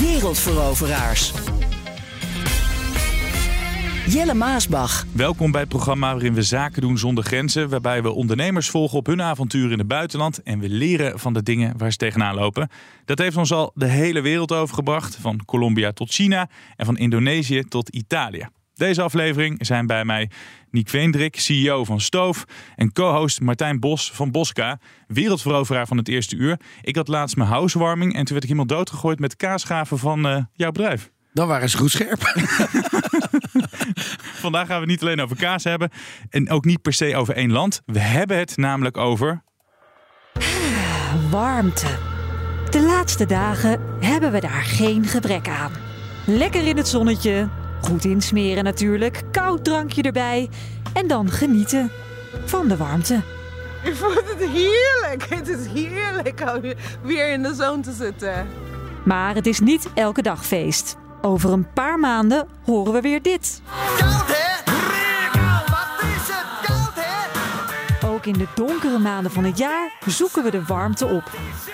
Wereldveroveraars. Jelle Maasbach. Welkom bij het programma waarin we zaken doen zonder grenzen. Waarbij we ondernemers volgen op hun avonturen in het buitenland. En we leren van de dingen waar ze tegenaan lopen. Dat heeft ons al de hele wereld overgebracht. Van Colombia tot China en van Indonesië tot Italië. Deze aflevering zijn bij mij Niek Veendrik, CEO van Stoof. En co-host Martijn Bos van Bosca, wereldveroveraar van het eerste uur. Ik had laatst mijn housewarming en toen werd ik helemaal doodgegooid met kaasgaven van uh, jouw bedrijf. Dan waren ze goed scherp. Vandaag gaan we niet alleen over kaas hebben en ook niet per se over één land. We hebben het namelijk over. Warmte. De laatste dagen hebben we daar geen gebrek aan. Lekker in het zonnetje, goed insmeren natuurlijk, koud drankje erbij en dan genieten van de warmte. Ik vond het heerlijk. Het is heerlijk om weer in de zon te zitten. Maar het is niet elke dag feest. Over een paar maanden horen we weer dit. Ook in de donkere maanden van het jaar zoeken we de warmte op.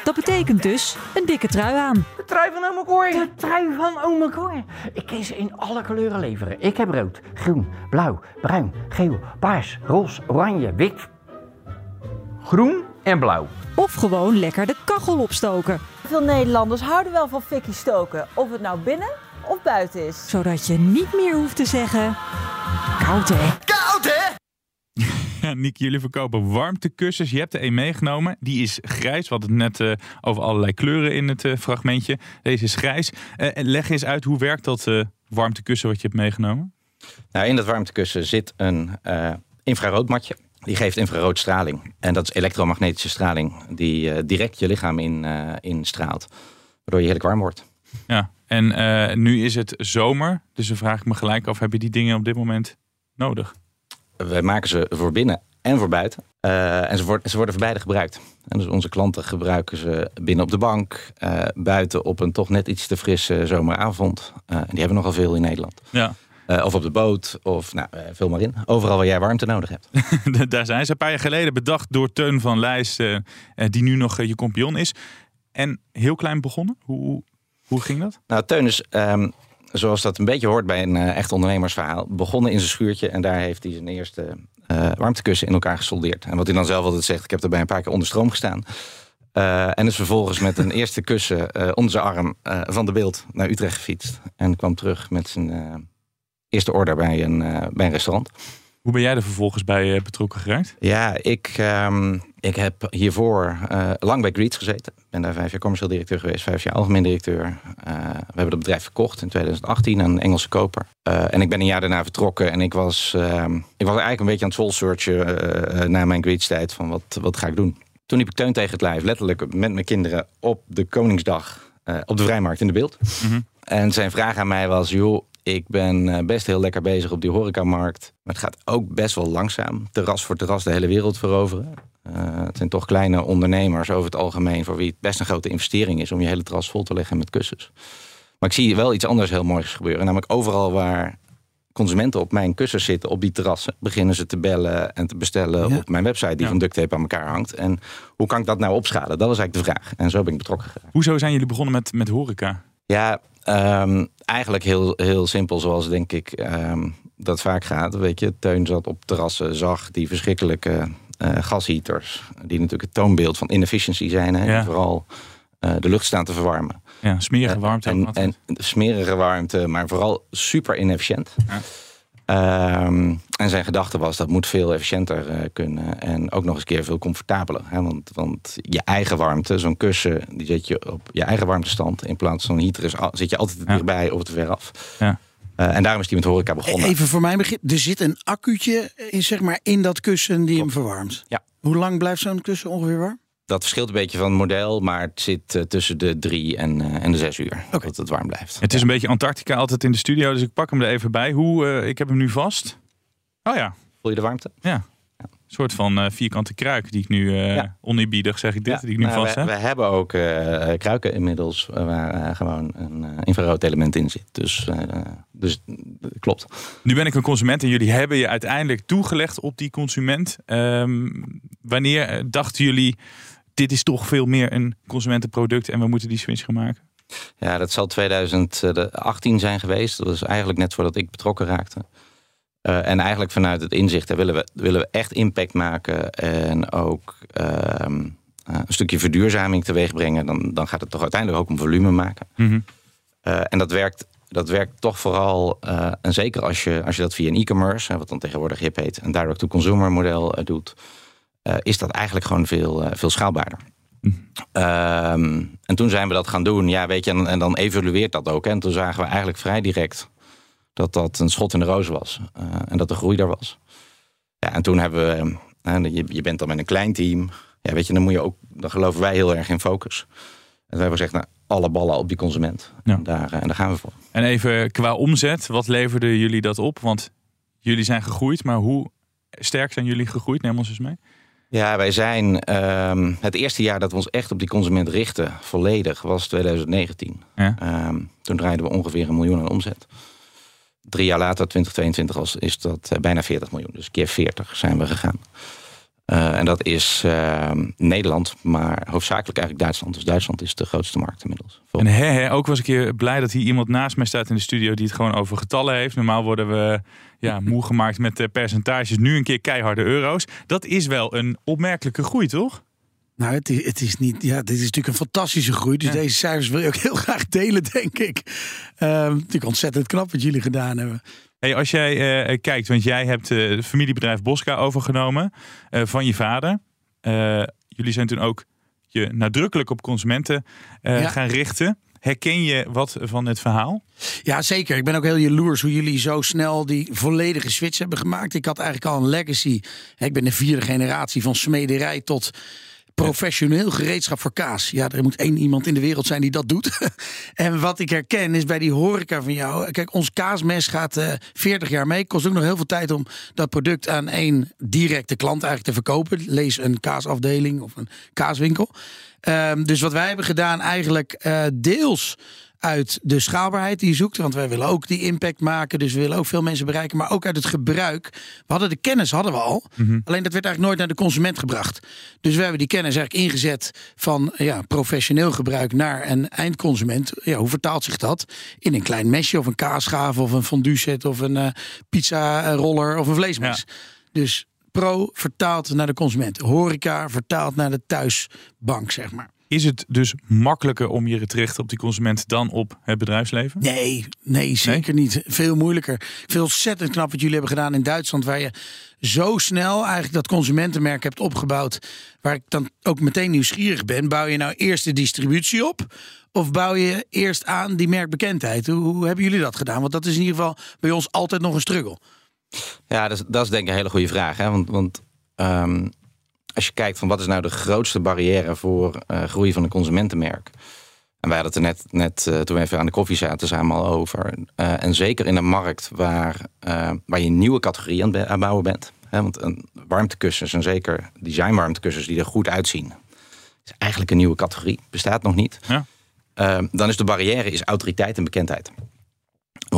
Dat betekent dus een dikke trui aan. De trui van Ome Cor. De trui van Ome Cor. Ik kan ze in alle kleuren leveren. Ik heb rood, groen, blauw, bruin, geel, paars, roze, oranje, wit, groen en blauw. Of gewoon lekker de kachel opstoken. Veel Nederlanders houden wel van fikkie stoken. Of het nou binnen of buiten is. Zodat je niet meer hoeft te zeggen... Koud hè? Koud hè? Ja, Niek, jullie verkopen warmtekussens. Je hebt er een meegenomen. Die is grijs. We hadden het net uh, over allerlei kleuren in het uh, fragmentje. Deze is grijs. Uh, leg eens uit, hoe werkt dat warmtekussen wat je hebt meegenomen? Nou, in dat warmtekussen zit een infraroodmatje. Die geeft infraroodstraling. En dat is elektromagnetische straling die direct je lichaam in, instraalt. Waardoor je heerlijk warm wordt. Ja, en nu is het zomer. Dus dan vraag ik me gelijk af, heb je die dingen op dit moment nodig? Wij maken ze voor binnen en voor buiten. Uh, en ze, worden, ze worden voor beide gebruikt. En dus onze klanten gebruiken ze binnen op de bank, uh, buiten op een toch net iets te frisse zomeravond. en die hebben nogal veel in Nederland. Ja. of op de boot, of nou, vul maar in. Overal waar jij warmte nodig hebt. Daar zijn ze een paar jaar geleden bedacht door Teun van Lijst, die nu nog je kompion is. En heel klein begonnen. Hoe, hoe ging dat? Nou, Teun is, um, zoals dat een beetje hoort bij een uh, echt ondernemersverhaal, begonnen in zijn schuurtje en daar heeft hij zijn eerste uh, warmtekussen in elkaar gesoldeerd. En wat hij dan zelf altijd zegt, ik heb erbij een paar keer onder stroom gestaan. Uh, en is vervolgens met een eerste kussen onder zijn arm van de beeld naar Utrecht gefietst. En kwam terug met zijn eerste order bij een, bij een restaurant. Hoe ben jij er vervolgens bij uh, betrokken geraakt? Ja, ik, um, ik heb hiervoor uh, lang bij Greets gezeten. Ik ben daar vijf jaar commercieel directeur geweest, vijf jaar algemeen directeur. Uh, we hebben het bedrijf verkocht in 2018 aan een Engelse koper. en ik ben een jaar daarna vertrokken en ik was, um, ik was eigenlijk een beetje aan het soul searchen na mijn Greets tijd van wat, wat ga ik doen. Toen liep ik Teun tegen het lijf, letterlijk met mijn kinderen op de Koningsdag op de Vrijmarkt in de beeld. Mm -hmm. En zijn vraag aan mij was, joh, ik ben best heel lekker bezig op die horecamarkt. Maar het gaat ook best wel langzaam. Terras voor terras de hele wereld veroveren. Uh, het zijn toch kleine ondernemers over het algemeen... voor wie het best een grote investering is... om je hele terras vol te leggen met kussens. Maar ik zie wel iets anders heel moois gebeuren. Namelijk overal waar consumenten op mijn kussens zitten... op die terrassen, beginnen ze te bellen en te bestellen... Ja. op mijn website die ja. van duct tape aan elkaar hangt. En hoe kan ik dat nou opschalen? Dat was eigenlijk de vraag. En zo ben ik betrokken geraakt. Hoezo zijn jullie begonnen met, met horeca? Ja, um, eigenlijk heel, heel simpel, zoals denk ik um, dat vaak gaat. Weet je, Teun zat op terrassen, zag die verschrikkelijke uh, gasheaters, die natuurlijk het toonbeeld van inefficiency zijn, hè, ja. vooral uh, de lucht staan te verwarmen. Ja, smerige warmte. Uh, en, en smerige warmte, maar vooral super inefficiënt. Ja. Um, en zijn gedachte was dat moet veel efficiënter uh, kunnen en ook nog eens keer veel comfortabeler. Hè? Want, want je eigen warmte, zo'n kussen, die zet je op je eigen warmtestand. In plaats van een heater is, zit je altijd ja. dichtbij of te ver af. Ja. Uh, en daarom is die met horeca begonnen. Even voor mijn begrip, er zit een accuutje in, zeg maar, in dat kussen die hem verwarmt. Ja. Hoe lang blijft zo'n kussen ongeveer warm? Dat verschilt een beetje van het model, maar het zit eh, tussen de drie en, eh, en de zes uur. Dat het warm blijft. Het is een beetje Antarctica altijd in de studio, dus ik pak hem er even bij. Hoe, eh, ik heb hem nu vast. Oh ja. Voel je de warmte? Ja. Een soort van vierkante kruik die ik nu, Ja. oneerbiedig zeg ik dit, die ik nu Nou, vast we, heb. we hebben ook kruiken inmiddels waar gewoon een infrarood element in zit. Dus, dus klopt. Nu ben ik een consument en jullie hebben je uiteindelijk toegelegd op die consument. Ehm, wanneer dachten jullie, dit is toch veel meer een consumentenproduct en we moeten die switch gaan maken? Ja, dat zal 2018 zijn geweest. Dat was eigenlijk net voordat ik betrokken raakte. Eh, en eigenlijk vanuit het inzicht willen, we, willen we echt impact maken en ook ehm, eh, een stukje verduurzaming teweeg brengen. Dan, dan gaat het toch uiteindelijk ook om volume maken. Eh, en dat werkt, dat werkt toch vooral, eh, en zeker als je, als je dat via een e-commerce, wat dan tegenwoordig hip heet, een direct-to-consumer model eh, doet, eh, is dat eigenlijk gewoon veel, eh, veel schaalbaarder. Ehm, en toen zijn we dat gaan doen, ja, weet je, en, en dan evolueert dat ook. Hè. En toen zagen we eigenlijk vrij direct dat dat een schot in de roos was eh, en dat de groei daar was. Ja, en toen hebben we, je, je bent dan met een klein team, ja, weet je, dan moet je ook, dan geloven wij heel erg in focus. En we hebben gezegd, nou, alle ballen op die consument. En, daar, en daar gaan we voor. En even qua omzet, wat leverde jullie dat op? Want jullie zijn gegroeid, maar hoe sterk zijn jullie gegroeid? Neem ons eens mee. Ja, wij zijn ehm, het eerste jaar dat we ons echt op die consument richten, volledig, was 2019. Ja. Ehm, toen draaiden we ongeveer een miljoen aan omzet. Drie jaar later, 2022, was, is dat eh, bijna 40 miljoen. Dus keer 40 zijn we gegaan. Eh, en dat is ehm, Nederland, maar hoofdzakelijk eigenlijk Duitsland. Dus Duitsland is de grootste markt inmiddels. En hè, hè, ook was ik keer blij dat hier iemand naast mij staat in de studio die het gewoon over getallen heeft. Normaal worden we ja, moe gemaakt met eh, percentages. Nu een keer keiharde euro's. Dat is wel een opmerkelijke groei, toch? Nou, het is, het is niet. Ja, dit is natuurlijk een fantastische groei. Dus deze cijfers wil je ook heel graag delen, denk ik. Ehm natuurlijk ontzettend knap wat jullie gedaan hebben. Hey, als jij eh, kijkt, want jij hebt eh, het familiebedrijf Bosca overgenomen eh, van je vader. Eh, jullie zijn toen ook je nadrukkelijk op consumenten eh, Ja. gaan richten. Herken je wat van het verhaal? Ja, zeker. Ik ben ook heel jaloers hoe jullie zo snel die volledige switch hebben gemaakt. Ik had eigenlijk al een legacy. Ik ben de vierde generatie van smederij tot professioneel gereedschap voor kaas. Ja, er moet één iemand in de wereld zijn die dat doet. en wat ik herken is bij die horeca van jou. Kijk, ons kaasmes gaat eh 40 jaar mee. Kost ook nog heel veel tijd om dat product aan één directe klant eigenlijk te verkopen. Lees een kaasafdeling of een kaaswinkel. Ehm, dus wat wij hebben gedaan eigenlijk eh, deels uit de schaalbaarheid die je zoekt. Want wij willen ook die impact maken. Dus we willen ook veel mensen bereiken. Maar ook uit het gebruik. We hadden de kennis, hadden we al. Alleen dat werd eigenlijk nooit naar de consument gebracht. Dus we hebben die kennis eigenlijk ingezet van ja, professioneel gebruik naar een eindconsument. Ja, hoe vertaalt zich dat? In een klein mesje of een kaasschaaf of een fondue set of een eh, pizza roller of een vleesmes. Dus pro vertaald naar de consument. Horeca vertaald naar de thuisbank, zeg maar. Is het dus makkelijker om je te richten op die consument dan op het bedrijfsleven? Nee, nee, zeker niet. Veel moeilijker. Ik vind het ontzettend knap wat jullie hebben gedaan in Duitsland, waar je zo snel eigenlijk dat consumentenmerk hebt opgebouwd. Waar ik dan ook meteen nieuwsgierig ben. Bouw je nou eerst de distributie op? Of bouw je eerst aan die merkbekendheid? Hoe, hoe hebben jullie dat gedaan? Want dat is in ieder geval bij ons altijd nog een struggle. Ja, dat is, dat is denk ik een hele goede vraag. Hè? Want, want ehm, als je kijkt van wat is nou de grootste barrière voor eh, groei van een consumentenmerk. En wij hadden het er net, net eh, toen we even aan de koffie zaten samen al over. Eh, en zeker in een markt waar, waar je een nieuwe categorie aan het bouwen bent. Hè? Want een warmtekussens en zeker designwarmtekussens die er goed uitzien. Is eigenlijk een nieuwe categorie. Bestaat nog niet. Ja. Dan is de barrière is autoriteit en bekendheid.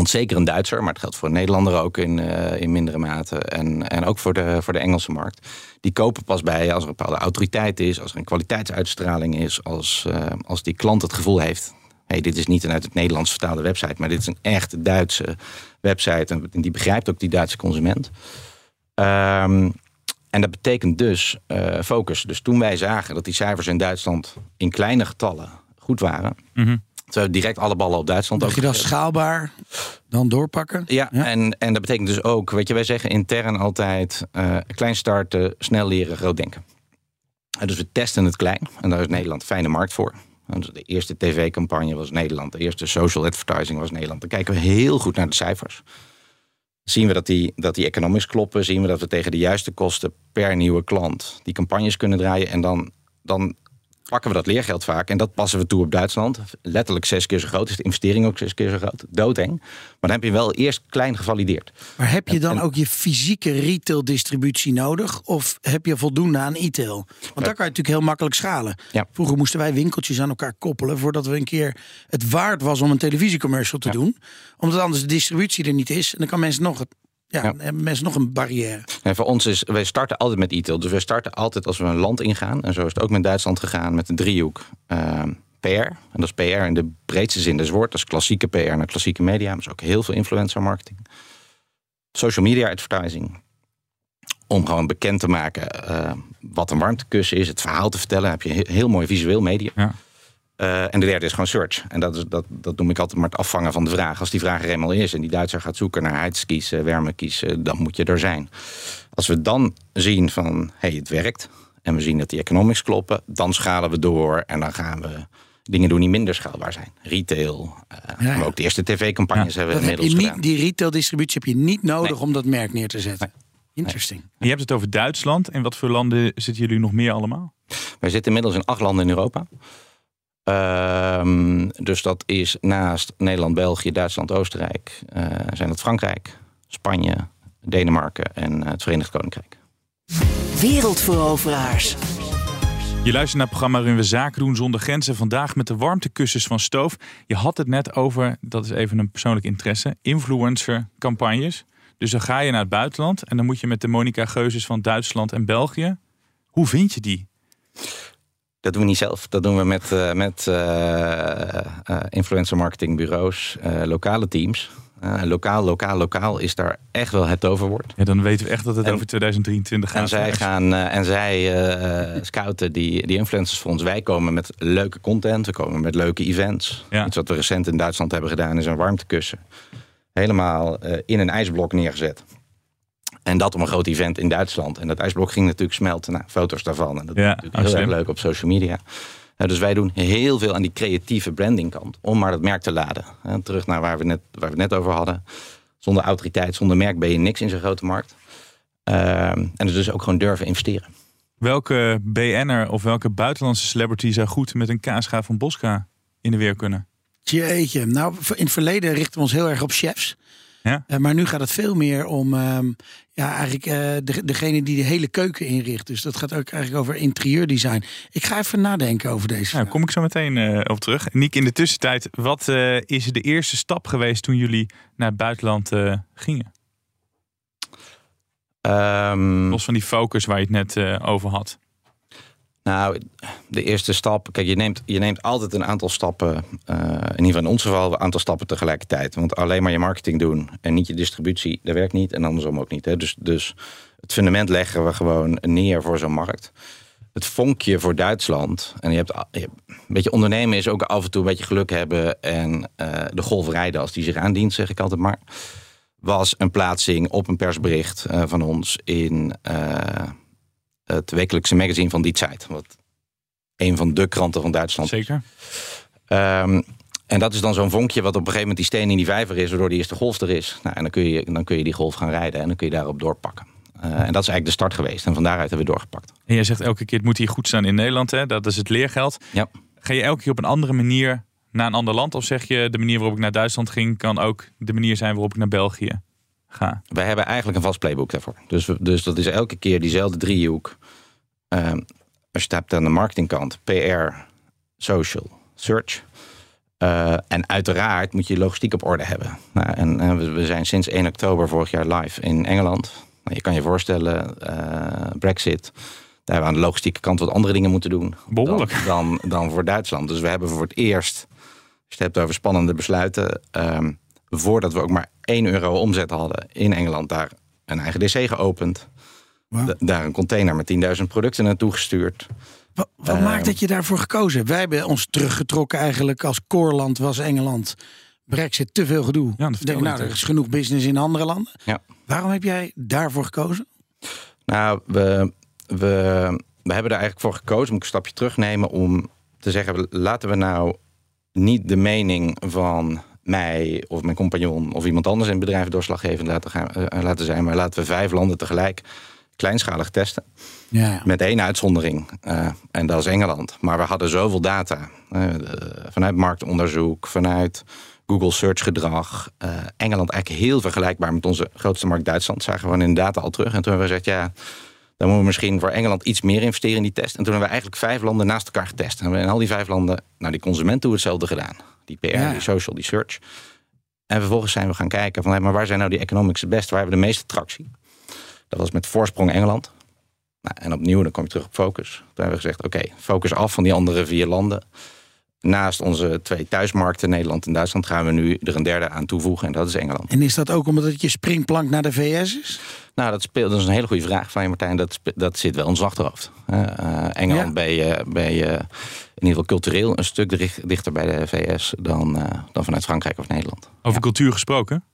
Zeker een Duitser, maar het geldt voor een Nederlander ook in, eh, in mindere mate. En, en ook voor de, voor de Engelse markt. Die kopen pas bij als er een bepaalde autoriteit is, als er een kwaliteitsuitstraling is, als, eh, als die klant het gevoel heeft. hey, dit is niet een uit het Nederlands vertaalde website, maar dit is een echt Duitse website. En die begrijpt ook die Duitse consument. Ehm, en dat betekent dus eh, focus. Dus toen wij zagen dat die cijfers in Duitsland in kleine getallen goed waren, Mhm. Terwijl we direct alle ballen op Duitsland Dacht je dat schaalbaar dan doorpakken? Ja, En, en dat betekent dus ook, weet je, wij zeggen intern altijd eh, klein starten, snel leren, groot denken. En dus we testen het klein en daar is Nederland een fijne markt voor. Dus de eerste tv-campagne was Nederland, de eerste social advertising was Nederland. Dan kijken we heel goed naar de cijfers. Zien we dat die, dat die economics kloppen, zien we dat we tegen de juiste kosten per nieuwe klant die campagnes kunnen draaien. En dan, dan pakken we dat leergeld vaak en dat passen we toe op Duitsland. Letterlijk zes keer zo groot, is de investering ook zes keer zo groot. Doodeng. Maar dan heb je wel eerst klein gevalideerd. Maar heb je dan en- ook je fysieke retail distributie nodig? Of heb je voldoende aan e-tail? Want daar kan je natuurlijk heel makkelijk schalen. Ja. Vroeger moesten wij winkeltjes aan elkaar koppelen... voordat we een keer het waard was om een televisiecommercial te doen. Omdat anders de distributie er niet is. En dan kan mensen nog, het, ja, hebben mensen nog een barrière. En voor ons is, wij starten altijd met e-tail. Dus we starten altijd als we een land ingaan. En zo is het ook met Duitsland gegaan met een driehoek. ehm, PR, en dat is PR in de breedste zin des woord. Dat is klassieke PR naar klassieke media. Maar is ook heel veel influencer marketing. Social media advertising. Om gewoon bekend te maken eh, wat een warmtekussen is. Het verhaal te vertellen. Dan heb je he- heel mooi visueel medium. Ja. Eh, en de derde is gewoon search. En dat, is, dat, dat noem ik altijd maar het afvangen van de vraag. Als die vraag er eenmaal is en die Duitser gaat zoeken naar heidskies, wärmekies, eh, dan moet je er zijn. Als we dan zien van, hé, hey, het werkt. En we zien dat die economics kloppen. Dan schalen we door en dan gaan we dingen doen die minder schaalbaar zijn. Retail. eh, ja. Maar ook de eerste tv-campagnes hebben we Dat heb je inmiddels niet, gedaan. die retail distributie heb je niet nodig Nee. om dat merk neer te zetten. Interesting. Je hebt het over Duitsland. En wat voor landen zitten jullie nog meer allemaal? Wij zitten inmiddels in acht landen in Europa. Ehm, dus dat is naast Nederland, België, Duitsland, Oostenrijk... eh, zijn dat Frankrijk, Spanje, Denemarken en het Verenigd Koninkrijk. Wereldveroveraars. Je luistert naar het programma waarin we zaken doen zonder grenzen. Vandaag met de warmtekussens van Stoof. Je had het net over, dat is even een persoonlijk interesse, influencer campagnes. Dus dan ga je naar het buitenland en dan moet je met de Monica Geuzes van Duitsland en België. Hoe vind je die? Dat doen we niet zelf. Dat doen we met, eh, met eh, eh, influencer marketingbureaus, lokale teams. Lokaal, lokaal, lokaal is daar echt wel het toverwoord. Ja, dan weten we echt dat het En- over 2023 gaat. En zij gaan en zij scouten die, die influencers voor ons. Wij komen met leuke content, we komen met leuke events. Ja. Iets wat we recent in Duitsland hebben gedaan is een warmtekussen. Helemaal in een ijsblok neergezet. En dat om een groot event in Duitsland. En dat ijsblok ging natuurlijk smelten. Nou, foto's daarvan. En dat Ja, is natuurlijk heel erg leuk op social media. Eh, dus wij doen heel veel aan die creatieve brandingkant. Om maar dat merk te laden. Terug naar waar we, net, waar we het net over hadden. Zonder autoriteit, zonder merk ben je niks in zo'n grote markt. Ehm, en dus ook gewoon durven investeren. Welke BN'er of welke buitenlandse celebrity zou goed met een kaasschaaf van Bosca in de weer kunnen? Jeetje, nou in het verleden richten we ons heel erg op chefs. Ja? Eh, maar nu gaat het veel meer om ehm, ja, eigenlijk, eh, de, degene die de hele keuken inricht. Dus dat gaat ook eigenlijk over interieurdesign. Ik ga even nadenken over deze Nou, kom ik zo meteen eh op terug. Niek, in de tussentijd, wat eh, is de eerste stap geweest toen jullie naar het buitenland eh, gingen? Ehm, Los van die focus waar je het net eh, over had. Nou, de eerste stap. Kijk, je neemt, je neemt altijd een aantal stappen. eh, in ieder geval in ons geval een aantal stappen tegelijkertijd. Want alleen maar je marketing doen en niet je distributie, dat werkt niet. En andersom ook niet. Hè. Dus, dus het fundament leggen we gewoon neer voor zo'n markt. Het vonkje voor Duitsland. En je hebt, een beetje ondernemen is ook af en toe een beetje geluk hebben. En eh, de golf rijden als die zich aandient, zeg ik altijd maar. Was een plaatsing op een persbericht eh, van ons in. Het wekelijkse magazine van Die Zeit. Wat een van de kranten van Duitsland. Zeker. Ehm, en dat is dan zo'n vonkje wat op een gegeven moment die steen in die vijver is, waardoor die eerste golf er is. Nou, en dan kun, je, dan kun je die golf gaan rijden en dan kun je daarop doorpakken. Eh, en dat is eigenlijk de start geweest. En van daaruit hebben we doorgepakt. En jij zegt elke keer, het moet hier goed staan in Nederland. Hè? Dat is het leergeld. Ja. Ga je elke keer op een andere manier naar een ander land? Of zeg je, de manier waarop ik naar Duitsland ging... kan ook de manier zijn waarop ik naar België ga? Wij hebben eigenlijk een vast playbook daarvoor. Dus, dus dat is elke keer diezelfde driehoek. Ehm, als je het hebt aan de marketingkant, PR, social, search. Eh, en uiteraard moet je logistiek op orde hebben. Nou, en we, we zijn sinds 1 oktober vorig jaar live in Engeland. Nou, je kan je voorstellen, eh, Brexit. Daar hebben we aan de logistieke kant wat andere dingen moeten doen. Behoorlijk. Dan, dan, dan voor Duitsland. Dus we hebben voor het eerst, als je het hebt over spannende besluiten. ehm, voordat we ook maar 1 euro omzet hadden in Engeland, daar een eigen DC geopend. Daar een container met 10.000 producten naartoe gestuurd. Wat, wat Ehm. maakt dat je daarvoor gekozen hebt? Wij hebben ons teruggetrokken eigenlijk als koorland was Engeland. Brexit, te veel gedoe. Ja, denk, nou, er is genoeg business in andere landen. Ja. Waarom heb jij daarvoor gekozen? Nou, we, we, we hebben er eigenlijk voor gekozen, moet ik een stapje terugnemen, om te zeggen, laten we nou niet de mening van mij of mijn compagnon of iemand anders in het bedrijf doorslaggevend laten, gaan, eh, laten zijn, maar laten we vijf landen tegelijk kleinschalig testen. Ja. Met één uitzondering. eh, en dat is Engeland. Maar we hadden zoveel data. eh, vanuit marktonderzoek, vanuit Google search gedrag. eh, Engeland eigenlijk heel vergelijkbaar met onze grootste markt Duitsland. Zagen we in de data al terug. En toen hebben we gezegd, ja, dan moeten we misschien voor Engeland iets meer investeren in die test. En toen hebben we eigenlijk vijf landen naast elkaar getest. En we hebben in al die vijf landen, nou die consumenten doen hetzelfde gedaan. Die PR, Ja. die social, die search. En vervolgens zijn we gaan kijken van, hé, maar waar zijn nou die economics het best? Waar hebben we de meeste tractie? Dat was met voorsprong Engeland. Nou, en opnieuw, dan kom je terug op focus. Toen hebben we gezegd, oké, focus af van die andere vier landen. Naast onze twee thuismarkten, Nederland en Duitsland, gaan we nu er een derde aan toevoegen. En dat is Engeland. En is dat ook omdat het je springplank naar de VS is? Nou, dat, speelt, dat is een hele goede vraag van je, Martijn. Dat, dat zit wel in ons achterhoofd. Eh, eh, Engeland Ja. ben, je, ben je in ieder geval cultureel een stuk dicht- dichter bij de VS dan, eh, dan vanuit Frankrijk of Nederland. Over cultuur gesproken.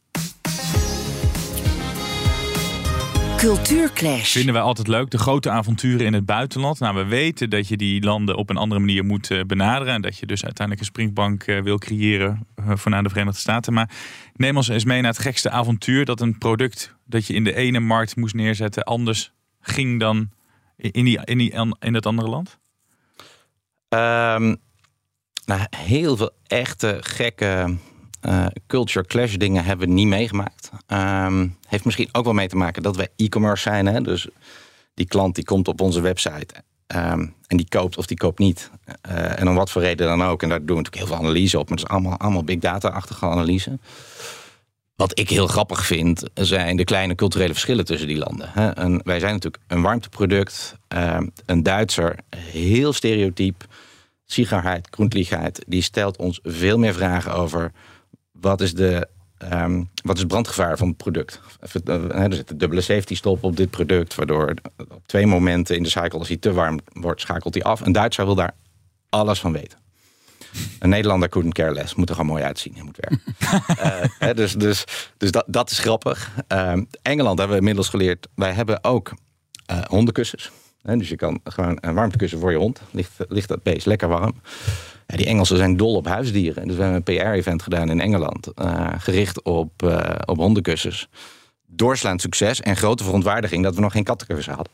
Cultuurclash. Vinden wij altijd leuk. De grote avonturen in het buitenland. Nou, we weten dat je die landen op een andere manier moet eh, benaderen. En dat je dus uiteindelijk een springbank eh, wil creëren eh, voor naar de Verenigde Staten. Maar neem ons eens mee naar het gekste avontuur. Dat een product dat je in de ene markt moest neerzetten anders ging dan in, die, in, die, in het andere land. Ehm, nou, heel veel echte gekke eh, culture clash dingen hebben we niet meegemaakt. Ehm, heeft misschien ook wel mee te maken dat wij e-commerce zijn. Hè? Dus die klant die komt op onze website ehm, en die koopt of die koopt niet. Eh, en om wat voor reden dan ook. En daar doen we natuurlijk heel veel analyse op. Maar het is allemaal, allemaal big data-achtige analyse. Wat ik heel grappig vind, zijn de kleine culturele verschillen tussen die landen. hè. En wij zijn natuurlijk een warmteproduct. ehm, een Duitser, heel stereotyp. Sigarheid, groentligheid, die stelt ons veel meer vragen over wat is, de, ehm, wat is het brandgevaar van het product. Eh, Er zit een dubbele safety stop op dit product, waardoor op twee momenten in de cycle, als hij te warm wordt, schakelt hij af. Een Duitser wil daar alles van weten. Een Nederlander couldn't care less. Moet er gewoon mooi uitzien. Hij moet werken. Eh, hè, dus dus, dus dat, dat is grappig. Ehm, Engeland hebben we inmiddels geleerd. Wij hebben ook eh, hondenkussens. Hè, dus je kan gewoon een warmtekussen voor je hond. Ligt, ligt dat beest lekker warm. Ja, die Engelsen zijn dol op huisdieren. Dus we hebben een PR-event gedaan in Engeland. eh, gericht op, eh, op hondenkussens. Doorslaand succes en grote verontwaardiging dat we nog geen kattenkussen hadden.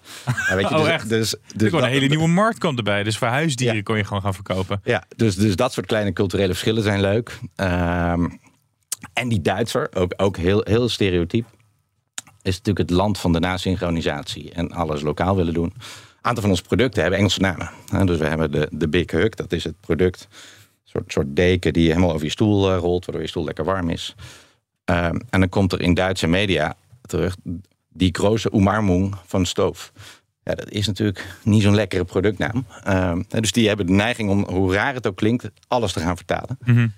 Ja, weet je, Oh, dus, echt? Dus, dus een hele nieuwe markt kwam erbij. Dus voor huisdieren kon je gewoon gaan verkopen. ja, dus, dus dat soort kleine culturele verschillen zijn leuk. Ehm, en die Duitser, ook, ook heel, heel stereotyp, is natuurlijk het land van de nasynchronisatie en alles lokaal willen doen. Aantal van onze producten hebben Engelse namen. Dus we hebben de, de Big Hug, dat is het product. Een soort, soort deken die helemaal over je stoel eh, rolt, waardoor je stoel lekker warm is. Ehm, en dan komt er in Duitse media terug die grote Umarmung van stoof. Ja, dat is natuurlijk niet zo'n lekkere productnaam. Ehm, dus die hebben de neiging om, hoe raar het ook klinkt, alles te gaan vertalen. Mhm.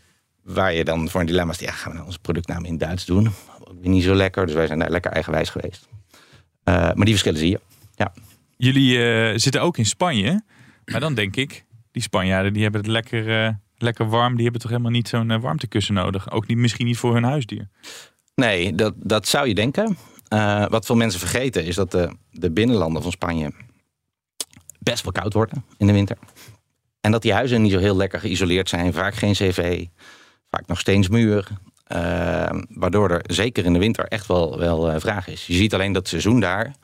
Waar je dan voor een dilemma is, ja, gaan we nou onze productnaam in Duits doen? Ook niet zo lekker, dus wij zijn daar lekker eigenwijs geweest. Eh, maar die verschillen zie je. Ja. Jullie eh, zitten ook in Spanje. Maar dan denk ik, die Spanjaarden die hebben het lekker, eh, lekker warm. Die hebben toch helemaal niet zo'n eh, warmtekussen nodig. Ook niet, misschien niet voor hun huisdier. Nee, dat, dat zou je denken. Wat veel mensen vergeten is dat de, de binnenlanden van Spanje best wel koud worden in de winter. En dat die huizen niet zo heel lekker geïsoleerd zijn. Vaak geen cv, vaak nog steensmuur. Eh, waardoor er zeker in de winter echt wel, wel vraag is. Je ziet alleen dat seizoen daar,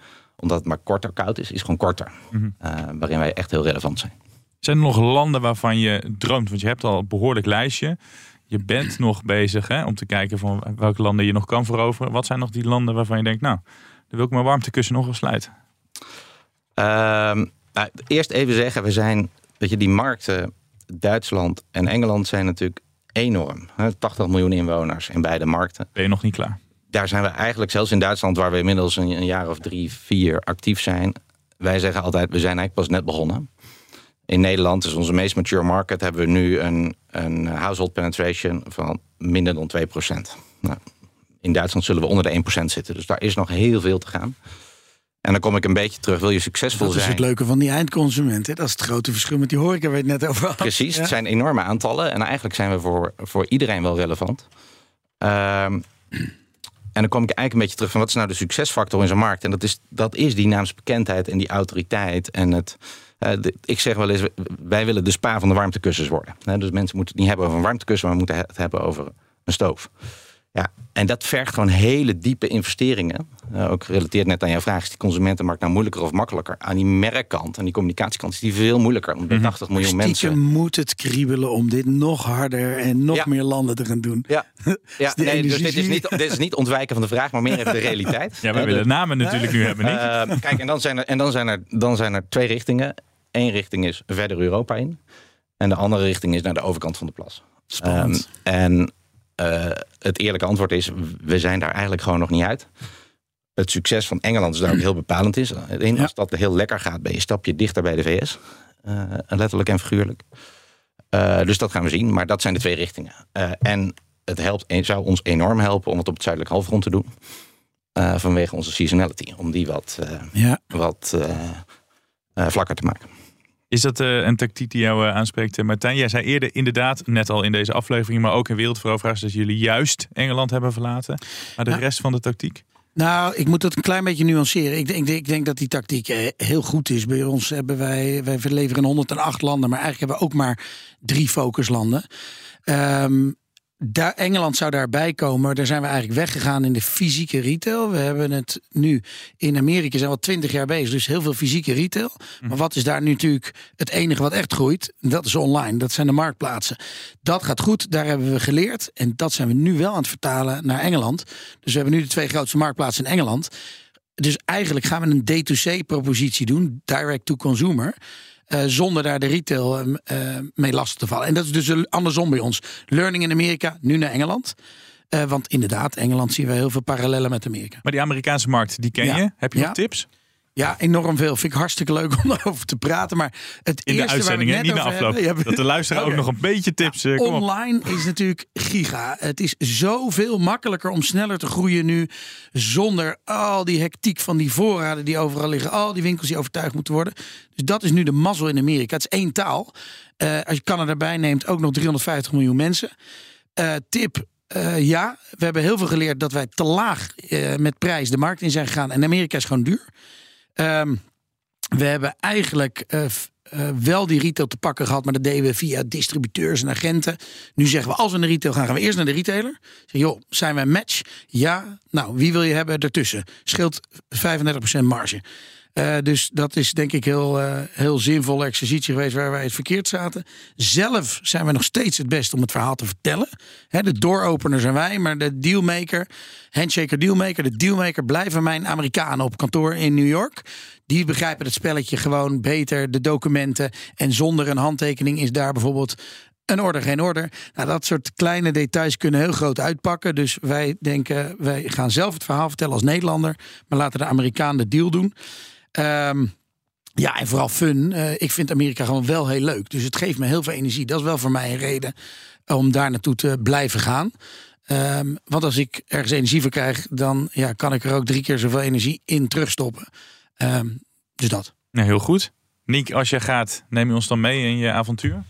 omdat het maar korter koud is, is gewoon korter. Mhm. Eh, waarin wij echt heel relevant zijn. Zijn er nog landen waarvan je droomt? Want je hebt al een behoorlijk lijstje. Je bent nog bezig hè, om te kijken van welke landen je nog kan veroveren. Wat zijn nog die landen waarvan je denkt, nou, dan wil ik mijn warmtekussen nog wel. Ehm, nou, eerst even zeggen, we zijn, dat je die markten, Duitsland en Engeland zijn natuurlijk enorm. Hè, 80 miljoen inwoners in beide markten. Ben je nog niet klaar? Daar zijn we eigenlijk, zelfs in Duitsland, waar we inmiddels een, een jaar of drie, vier actief zijn. Wij zeggen altijd, we zijn eigenlijk pas net begonnen. In Nederland is onze meest mature market, hebben we nu een, een household penetration van minder dan 2%. Nou, in Duitsland zullen we onder de 1% zitten. Dus daar is nog heel veel te gaan. En dan kom ik een beetje terug. Wil je succesvol Dat is zijn? het leuke van die eindconsument. Hè? Dat is het grote verschil met die horeca waar je het net over had. Precies, Ja. het zijn enorme aantallen. En eigenlijk zijn we voor, voor iedereen wel relevant. Ehm, en dan kom ik eigenlijk een beetje terug van wat is nou de succesfactor in zo'n markt? En dat is, dat is die naamsbekendheid en die autoriteit. En het, eh, ik zeg wel eens, wij willen de spa van de warmtekussens worden. Dus mensen moeten het niet hebben over een warmtekussen, maar moeten het hebben over een stoof. Ja, en dat vergt gewoon hele diepe investeringen. Uh, ook gerelateerd net aan jouw vraag, is die consumentenmarkt nou moeilijker of makkelijker? Aan die merkkant, aan die communicatiekant, is die veel moeilijker. Omdat mm 80 miljoen Stiekem mensen. moet het kriebelen om dit nog harder en nog Ja. meer landen te gaan doen. Ja, ja de nee, dus dit is, niet, dit is niet ontwijken van de vraag, maar meer even de realiteit. Ja, we Eh, willen de- namen natuurlijk nu hebben, Nick. Eh, kijk, en, dan zijn, er, en dan, zijn er, dan zijn er twee richtingen. Eén richting is verder Europa in. En de andere richting is naar de overkant van de plas. Spannend. Ehm, en eh, het eerlijke antwoord is, we zijn daar eigenlijk gewoon nog niet uit. Het succes van Engeland is daar ook heel bepalend is. Als dat heel lekker gaat, ben je een stapje dichter bij de VS. Eh, letterlijk en figuurlijk. Eh, dus dat gaan we zien. Maar dat zijn de twee richtingen. En het helpt, zou ons enorm helpen om het op het zuidelijk halfrond te doen. Vanwege onze seasonality. Om die wat, Ja. wat vlakker te maken. Is dat eh, een tactiek die jou eh, aanspreekt, eh, Martijn? Jij zei eerder inderdaad, net al in deze aflevering, maar ook in Wereldveroveraars, dat jullie juist Engeland hebben verlaten. Maar de Ja. rest van de tactiek? Nou, ik moet het een klein beetje nuanceren. Ik denk, ik denk dat die tactiek eh, heel goed is. Bij ons hebben wij, wij leveren in 108 landen, maar eigenlijk hebben we ook maar drie focuslanden. Ehm daar, Engeland zou daarbij komen. Daar zijn we eigenlijk weggegaan in de fysieke retail. We hebben het nu in Amerika zijn we al 20 jaar bezig. Dus heel veel fysieke retail. Maar wat is daar nu natuurlijk het enige wat echt groeit? Dat is online. Dat zijn de marktplaatsen. Dat gaat goed. Daar hebben we geleerd. En dat zijn we nu wel aan het vertalen naar Engeland. Dus we hebben nu de twee grootste marktplaatsen in Engeland. Dus eigenlijk gaan we een D2C-propositie doen, direct to consumer. Eh, zonder daar de retail eh, eh, mee lastig te vallen. En dat is dus andersom bij ons. Learning in Amerika, nu naar Engeland. Want inderdaad, Engeland zien we heel veel parallellen met Amerika. Maar die Amerikaanse markt, die ken Ja. je. Heb je Ja. nog tips? Ja, enorm veel. Vind ik hartstikke leuk om daarover te praten. Maar het In de eerste uitzending, waar we niet het na net over afloop. hebben- Dat de luisteraar ook Oké. nog een beetje tips... eh, kom op. Online is natuurlijk giga. Het is zoveel makkelijker om sneller te groeien nu. Zonder al die hectiek van die voorraden die overal liggen. Al die winkels die overtuigd moeten worden. Dus dat is nu de mazzel in Amerika. Het is één taal. Eh, als je Canada erbij neemt, ook nog 350 miljoen mensen. Eh, tip. ja, we hebben heel veel geleerd dat wij te laag met prijs de markt in zijn gegaan. En Amerika is gewoon duur. Ehm, we hebben eigenlijk eh, eh, wel die retail te pakken gehad, maar dat deden we via distributeurs en agenten. Nu zeggen we, als we naar retail gaan, gaan we eerst naar de retailer. Zeg, joh, zijn we een match? Ja. Nou, wie wil je hebben ertussen? Scheelt 35% marge. Eh, dus dat is denk ik heel, eh, heel zinvolle exercitie geweest waar wij het verkeerd zaten. Zelf zijn we nog steeds het beste om het verhaal te vertellen. De dooropener zijn wij, maar de dealmaker, handshaker dealmaker, de dealmaker blijven mijn Amerikanen op kantoor in New York. Die begrijpen het spelletje gewoon beter, de documenten. En zonder een handtekening is daar bijvoorbeeld een order, geen order. Nou, dat soort kleine details kunnen heel groot uitpakken. Dus wij denken, wij gaan zelf het verhaal vertellen als Nederlander. Maar laten de Amerikaan de deal doen. Ehm, ja, en vooral fun. Eh, ik vind Amerika gewoon wel heel leuk. Dus het geeft me heel veel energie. Dat is wel voor mij een reden om daar naartoe te blijven gaan. Ehm, want als ik ergens energie voor krijg, dan ja, kan ik er ook drie keer zoveel energie in terugstoppen. Ehm, dus dat. Nou, heel goed. Niek, als je gaat, neem je ons dan mee in je avontuur?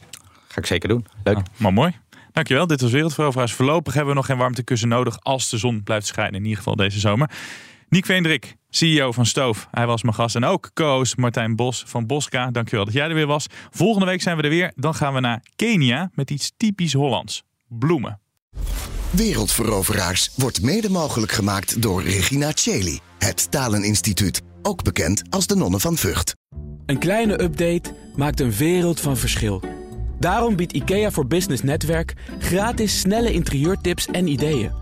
Ga ik zeker doen. Leuk. Nou, maar mooi. Dankjewel. Dit was Wereldveroveraars. Voorlopig hebben we nog geen warmtekussen nodig als de zon blijft schijnen. In ieder geval deze zomer. Niek Veendrik, CEO van Stoof. Hij was mijn gast. En ook co-host Martijn Bos van Bosca. Dankjewel dat jij er weer was. Volgende week zijn we er weer. Dan gaan we naar Kenia met iets typisch Hollands. Bloemen. Wereldveroveraars wordt mede mogelijk gemaakt door Regina Cheli, het Taleninstituut, ook bekend als de Nonnen van Vught. Een kleine update maakt een wereld van verschil. Daarom biedt IKEA voor Business Netwerk gratis snelle interieurtips en ideeën.